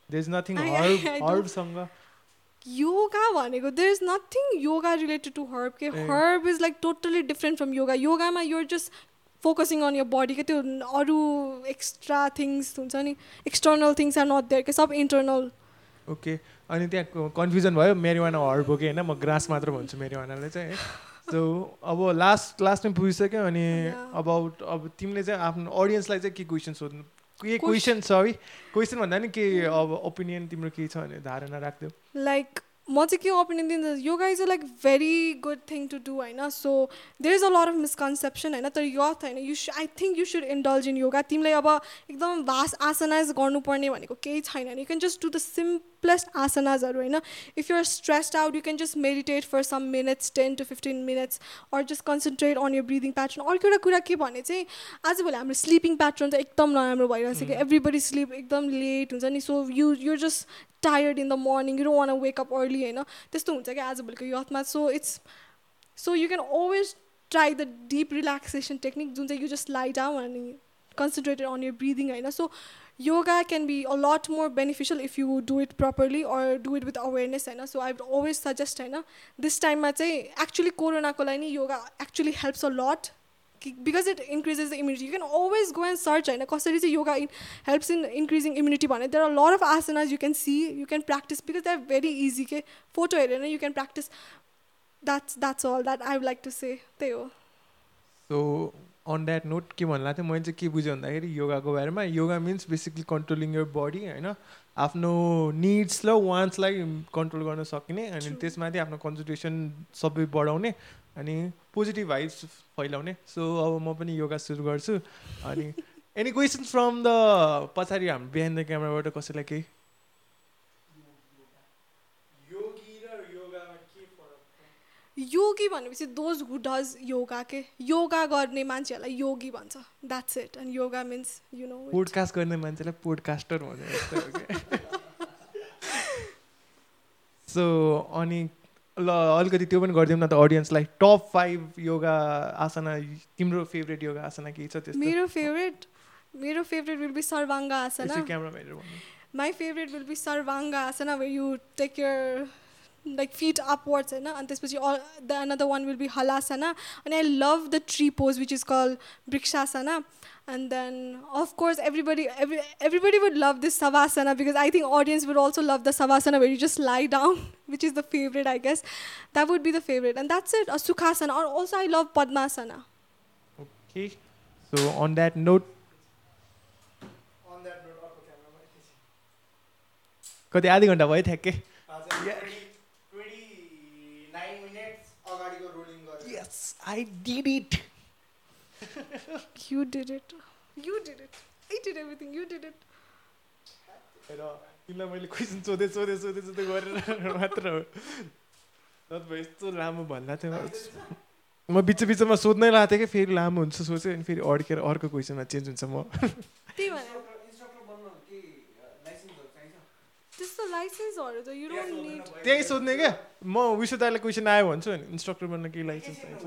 दे इज नथिङ हर्ब हर्बसँग योगा भनेको there is nothing yoga related to herb के। Herb is like totally different from yoga योगामा your just focusing on your body के त्यो अरू एक्स्ट्रा थिङ्स हुन्छ नि? External things are not there के सब इन्टर्नल ओके अनि त्यहाँ कन्फ्युजन भयो मेरिवाना हर्ब हो कि होइन? म ग्रास मात्र भन्छु मेरिवानाले चाहिँ है। सो अब लास्ट लास्टमा पुगिसक्यो अनि. अबाउट अब तिमीले चाहिँ आफ्नो अडियन्सलाई चाहिँ के क्वेसन सोध्नु के क्वेसन सरी क्वेसन भन्दा नि के अब ओपिनियन तिम्रो के छ भने धारणा राख्थ्यौ लाइक म चाहिँ के ओपिनियन दिन्छु yoga is a like very good thing to do होइन? So there is a lot of misconception होइन? तर यथ होइन you I think you should indulge in yoga तिमीलाई अब एकदम भास आसनाज गर्नुपर्ने भनेको केही छैन you can just do the simplest आसनाजहरू होइन? If you're stressed out you can just meditate for some minutes ten to fifteen minutes or just concentrate on your breathing pattern अर्को एउटा कुरा के भने चाहिँ आजभोलि हाम्रो स्लिपिङ प्याटर्न चाहिँ एकदम नराम्रो भइरहेको छ कि एभ्रिबडी स्लिप एकदम लेट हुन्छ नि? So you your just tired in the morning you don't want wake up early होइन त्यस्तो हुन्छ कि आजभोलिको यथमा so it's so you can always try the deep relaxation technique जुन चाहिँ यु जस्ट लाइ डाउन अनि कन्सन्ट्रेटेड अन यर ब्रिदिङ होइन so yoga can be a lot more beneficial if you do it properly or do it with awareness होइन so I would always suggest होइन this टाइममा चाहिँ actually कोरोनाको लागि नि yoga actually helps a lot because it increases the immunity you can always go and search होइन कसरी चाहिँ yoga in helps in increasing immunity भने there are lot of asanas you can see you can practice because they are very easy के photo हेरेर you can practice that's that's all that I would like to say त्यही हो so on that note के भन्ला थिएँ मैले चाहिँ के बुझेँ भन्दाखेरि योगाको बारेमा yoga means basically controlling your body होइन आफ्नो निड्स र वान्ट्सलाई कन्ट्रोल गर्न सकिने अनि. त्यसमाथि आफ्नो कन्सन्ट्रेसन सबै बढाउने अनि पोजिटिभ भाइब्स फैलाउने। सो अब म पनि योगा सुरु गर्छु। अनि एनी क्वेसन्स फ्रम द पछाडि हाम्रो बिहान द क्यामराबाट कसैलाई केही? योगी र योगामा के फरक योगी भनेपछि दोज हु डज योगा के योगा गर्ने मान्छेहरूलाई योगी भन्छ। That's it and yoga means you know podcast गर्ने मान्छेलाई पोडकास्टर भने जस्तो हो क्या सो अनि ल अलिकति त्यो पनि गरिदिउँ न त अडियन्सलाई टप फाइभ योगा आसन तिम्रो फेभरेट योगा आसन के छ त्यस्तो? मेरो फेभरेट मेरो favourite will be sarvanga asana. My favourite will be sarvanga asana अब you take your like feet upwards होइन? अनि त्यसपछि the another one will be halasana अनि I love the tree pose which is call vrikshasana and then of course everybody every, everybody would love this Savasana because I think audience would also love the Savasana where you just lie down, which is the favorite I guess. That would be the favorite, and that's it. A Sukhasana, or also I love Padmasana. Okay so on that note कति आधी घन्टा भयो ठ्याक्कै yes I did it You did it. You did it. I did everything. You did it. र तिमीलाई मैले question सोधेँ सोधेँ सोधेँ सोधेँ गरेर मात्र हो नत्र यस्तो लामो भन्दा थियो म बिच बिचमा सोध्नै लाएको थिएँ कि फेरि लामो हुन्छ सोचेँ अनि फेरि अड्केर अर्को क्वेसनमा चेन्ज हुन्छ म त्यस्तो लाइसेन्सहरू त यु डोन्ट निड त्यही सोध्ने क्या म विश्व दाईलाई क्वेसन आयो भन्छु अनि इन्स्ट्रक्टर बन्न केही लाइसेन्स चाहिन्छ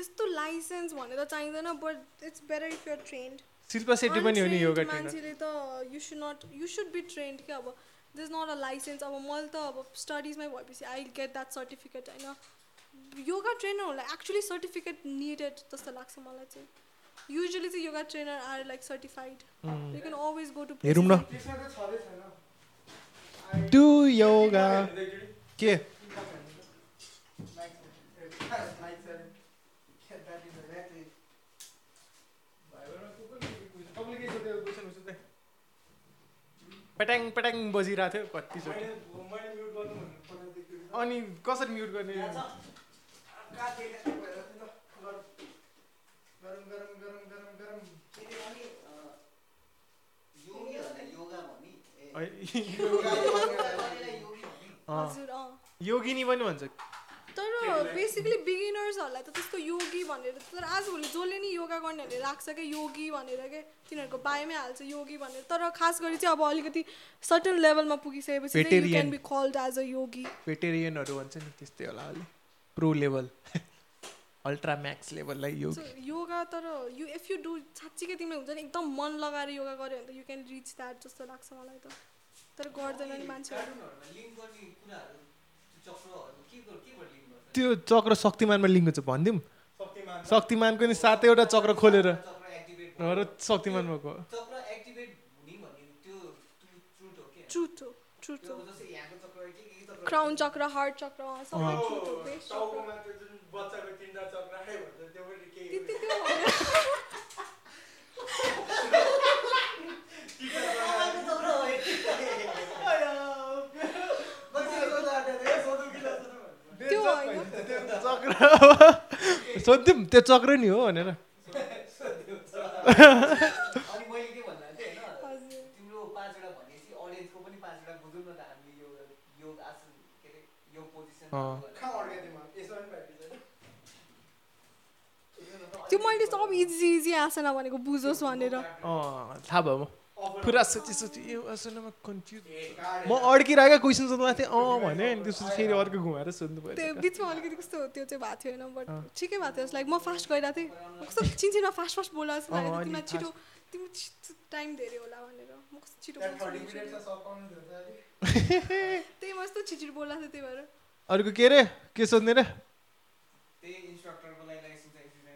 त्यस्तो लाइसेन्स भने त चाहिँदैन but it's better if you're trained Shilpa Shetty पनि हो नि योगा ट्रेनर मान्छेले त you should not you should be trained क्या अब दिस नट अ लाइसेन्स अब मैले त अब स्टडिजमै भएपछि आई गेट द्याट सर्टिफिकेट होइन योगा ट्रेनरहरूलाई एक्चुली सर्टिफिकेट निडेड जस्तो लाग्छ मलाई चाहिँ युजली चाहिँ yoga trainer are like certified you can always go to हेरौँ न डु योगा के पेट्याङ पेट्याङ बजिरहेको थियो कतिचोटि। अनि कसरी म्युट गर्ने? योगिनी पनि भन्छ। तर बेसिकली बिगिनर्सहरूलाई त त्यस्तो योगी भनेर तर आजभोलि जसले नि योगा गर्नेहरूले राख्छ क्या योगी भनेर के तिनीहरूको बायोमै हाल्छ योगी भनेर। तर खास गरी चाहिँ अब अलिकति सर्टन लेभलमा पुगिसकेपछि. Can be called as a yogi भेटेरियनहरू भन्छ नि त्यस्तै होला अलि। प्रो लेभल अल्ट्रा म्याक्स लेभललाई योगी। योगा तर यु इफ यु डु साँच्चीकै तिमीले हुन्छ नि एकदम मन लगाएर योगा गऱ्यो भने त यु क्यान रिच द्याट जस्तो लाग्छ मलाई त। तर गर्दैन नि मान्छेहरू। त्यो चक्र शक्तिमानमा लिङ्क छ भनिदिउँ। शक्तिमानको नि सातैवटा चक्र खोलेर। र ट्रुथ हो क्राउन चक्र हार्ट चक्र। सबै ट्रुथ हो बेस चक्र त्यति त्यो होइन। त्यो होइन चक्र सोध्यौँ त्यो चक्र नि हो भनेर अनि मैले के भन्दा चाहिँ होइन हजुर तिम्रो पाँचवटा भनेपछि अडियन्सको पनि पाँचवटा बुझौँ न त हामीले यो योग आसन के अरे यो पोजिसन अँ। त्यो मैले सब इजी इजी आसना भनेको बुझोस् भनेर। अँ थाहा भयो म। पुरा सोची सोची यो असलमा कन्फ्युज म अड्किरहेको क्वेसन सोध्नु थिएँ अँ भने अनि त्यसपछि फेरि अर्को घुमाएर सोध्नु त्यो पऱ्यो बिचमा अलिकति कस्तो त्यो चाहिँ भएको थियो होइन बट। ठिकै भएको थियो। लाइक म फास्ट गइरहेको थिएँ। कस्तो चिनचिनमा फास्ट फास्ट बोला जस्तो तिमीलाई। छिटो तिमी टाइम धेरै होला भनेर। म कस्तो छिटो। त्यही म यस्तो छिटो बोल्दा थिएँ त्यही भएर। अर्को के अरे के सोध्ने रे?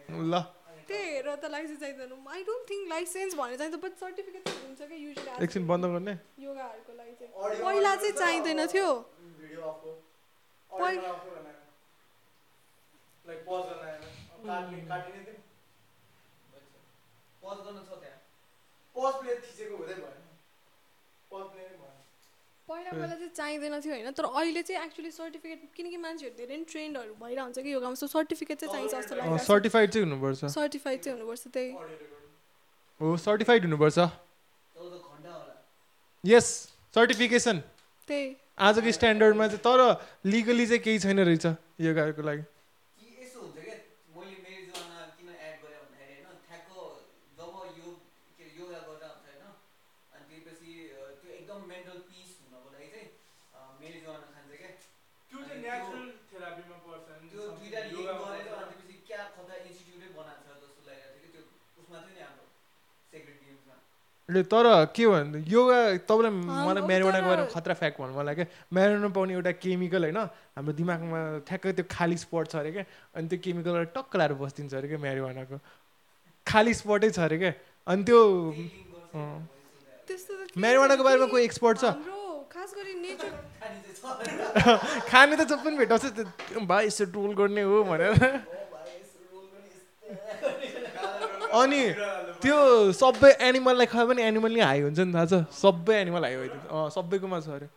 ल। त्यही हेरेर त लाइसेन्स चाहिँदैन। आई डोन्ट थिङ्क लाइसेन्स भने चाहिन्छ बट सर्टिफिकेट हुन्छ क्या युजली एकछिन बन्द गर्ने। योगाहरूको लागि चाहिँ पहिला चाहिँ चाहिँदैन थियो। पहिला पज गर्न छ त्यहाँ। पहिला पहिला चाहिँ चाहिँदैन थियो होइन तर अहिले चाहिँ एक्चुली सर्टिफिकेट किनकि मान्छेहरू धेरै नै ट्रेन्डहरू भइरहेको हुन्छ कि योगामा सो सर्टिफिकेट चाहिँ चाहिन्छ जस्तो लाग्छ। सर्टिफाइड चाहिँ हुनुपर्छ। सर्टिफाइड चाहिँ हुनुपर्छ त्यही। हो सर्टिफाइड हुनुपर्छ। यस सर्टिफिकेसन त्यही। आजको स्ट्यान्डर्डमा चाहिँ तर लिगली चाहिँ केही छैन रहेछ योगाको लागि कि यसो हुन्छ क्या मैले मेरो जीवनमा किन एड गरेँ भन्दाखेरि होइन ठ्याक्क जब यो के अरे योगा गर्दा हुन्छ होइन अनि त्यसपछि अ, त्यो एकदम मेन्टल पिस हुनको लागि चाहिँ अ, मेरो जीवनमा खान्छ क्या त्यो चाहिँ नेचुरल थेरापीमा पर्छ नि त्यो दुइटा लिङ्क गरेर अनि त्यसपछि क्या कता इन्स्टिट्युटै बनाएको छ जस्तो लागिरहेको थियो कि त्यो उसमा थियो नि हाम्रो सेक्रेट गेम्समा ले तर के भन्नु योगा तपाईँलाई मलाई तर- बारेमा खतरा फ्याक्ट भन्नु मलाई क्या? म्यारिवाना पाउने एउटा केमिकल होइन हाम्रो दिमागमा ठ्याक्कै त्यो खाली स्पट छ अरे क्या? अनि त्यो केमिकलबाट टक्क लाएर बसिदिन्छ अरे क्या म्यारिवानाको खाली स्पटै छ अरे क्या? अनि त्यो म्यारिवानाको बारेमा कोही एक्सपर्ट छ? खाने त जब पनि भेटाउँछ भाइ यसो टोल गर्ने हो भनेर ओ भाइ यसो रोल पनि यस्तो अनि त्यो सबै एनिमललाई खायो भने एनिमल नै हाई हुन्छ नि थाहा छ। सबै एनिमल हाई भइदिन्छ। अँ सबैकोमा छ अरे.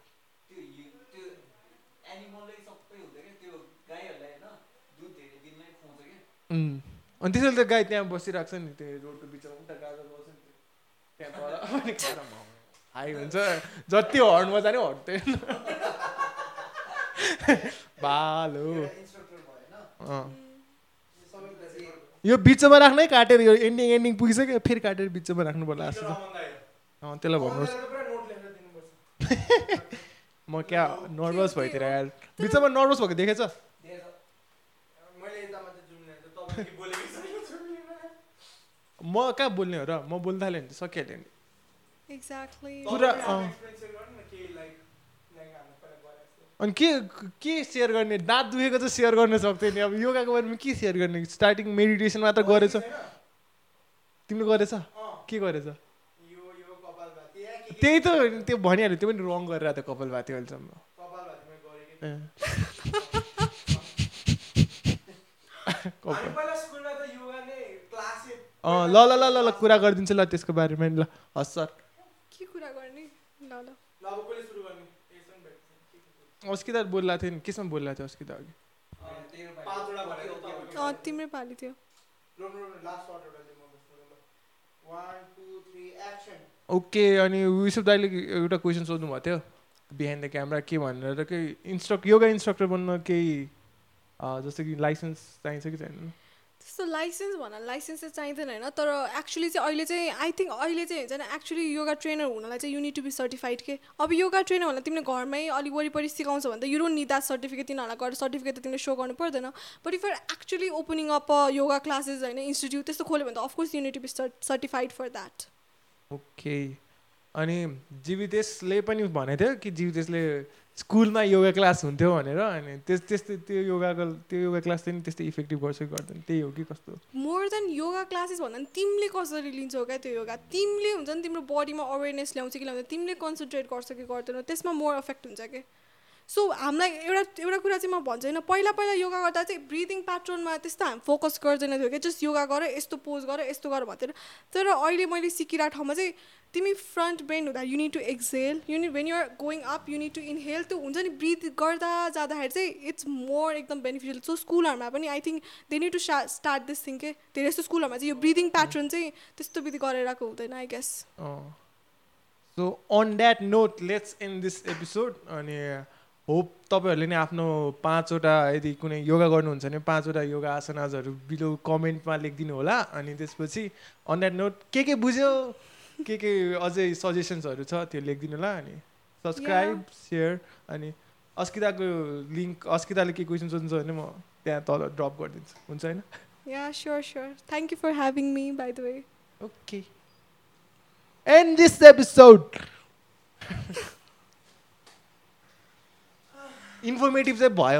अनि त्यसैले त गाई त्यहाँ बसिरहेको छ नि त्यो रोडको बिचमा उता गाजर बस्छ नि त्यहाँ पर हाई हुन्छ। जति हर्न बजाने हट्दैन। भालो इन्स्ट्रक्टर भयो होइन अँ सबैभन्दा चाहिँ यो बिचमा राख्नै काटेर यो एन्डिङ एन्डिङ पुगिसक्यो फेरि काटेर बिचमा राख्नु पर्ला जस्तो अँ त्यसलाई भन्नुहोस्। म क्या नर्भस भइतिर बिचमा नर्भस भएको देखेछ। म कहाँ बोल्ने हो र? म बोल्नु थाल्यो भने सकिहाल्यो नि। एक्ज्याक्टली पुरा अँ। अनि के के सेयर गर्ने? दाँत दुखेको चाहिँ सेयर गर्न सक्थ्यो नि अब योगाको बारेमा के सेयर गर्ने? स्टार्टिङ मेडिटेसन मात्र गरेछ। तिमीले गरेछ? के गरेछ? त्यही त त्यो भनिहाल्यो। त्यो पनि रङ गरेर त कपाल भएको थियो अहिलेसम्म ल ल ल ल कुरा गरिदिन्छु ल त्यसको बारेमा। नि ल हस् सर। के कुरा गर्ने ल ल अस्किता बोल्ला थियो नि केसमा बोल्ला थियो अस्किता अघि अँ, तेरो भाइ। अँ तिम्रै पाली थियो ओके अनि विशुभ दाइले एउटा क्वेसन सोध्नु भएको थियो। बिहाइन्ड द क्यामरा के भनेर केही इन्स्ट्रक्ट योगा इन्स्ट्रक्टर बन्न केही अँ, जस्तो कि लाइसेन्स चाहिन्छ कि चाहिँदैन त्यस्तो लाइसेन्स भन लाइसेन्स चाहिँ चाहिँदैन होइन? तर एक्चुली चाहिँ अहिले चाहिँ आई थिङ्क अहिले चाहिँ हुन्छ नि एक्चुली योगा ट्रेनर हुनलाई चाहिँ युनिट टु बी सर्टिफाइड के? अब योगा ट्रेनर भन्दा तिमीले घरमै अलिक वरिपरि सिकाउँछ भने त you don't need that certificate तिनीहरूलाई गएर सर्टिफिकेट त तिमीले सो गर्नु पर्दैन। But if are actually opening up yoga classes होइन इन्स्टिट्युट त्यस्तो खोल्यो भने त of course you need to be certified for that okay अनि जीवितेशले पनि भनेको थियो कि जीवितेशले स्कुलमा योगा क्लास हुन्थ्यो भनेर अनि त्यस त्यस्तै त्यो योगाको त्यो योगा क्लास चाहिँ त्यस्तै इफेक्टिभ गर्छ कि गर्दैन त्यही हो कि कस्तो? मोर देन योगा क्लासेस भन्दा पनि तिमीले कसरी लिन्छौ क्या त्यो योगा? तिमीले हुन्छ नि तिम्रो बडीमा अवेरनेस ल्याउँछ कि ल्याउँछ तिमीले कन्सन्ट्रेट गर्छ कि गर्दैनौ? त्यसमा मोर इफेक्ट हुन्छ कि सो हामीलाई एउटा एउटा कुरा चाहिँ म भन्छु होइन पहिला पहिला योगा गर्दा चाहिँ ब्रिदिङ प्याटर्नमा त्यस्तो हामी फोकस गर्दैन थियो कि जस्ट योगा गर यस्तो पोज गर यस्तो गर भन्थ्यो तर अहिले मैले सिकिरहेको ठाउँमा चाहिँ तिमी फ्रन्ट बेन्ड हुँदा you need to exhale you need when you're going up you need to inhale त्यो हुन्छ नि ब्रिथ गर्दा जाँदाखेरि चाहिँ इट्स मोर एकदम बेनिफिसियल सो स्कुलहरूमा पनि I think they need to start this thing के? धेरै जस्तो स्कुलहरूमा चाहिँ यो ब्रिदिङ प्याटर्न चाहिँ त्यस्तो विधि गरेर हुँदैन I guess so on that note let's in this episode अनि होप तपाईँहरूले नि आफ्नो पाँचवटा यदि कुनै योगा गर्नुहुन्छ भने पाँचवटा योगा आसनाजहरू बिलो कमेन्टमा लेखिदिनु होला। अनि त्यसपछि अन द्याट नोट के के बुझ्यो? के के अझै सजेसन्सहरू छ त्यो लेखिदिनु होला अनि सब्सक्राइब सेयर अनि अस्किताको लिङ्क अस्किताले के क्वेसन सोध्नु छ भने म त्यहाँ तल ड्रप गरिदिन्छु। हुन्छ होइन? Yeah sure sure thank you for having me by the way okay and this episode informative चाहिँ भयो।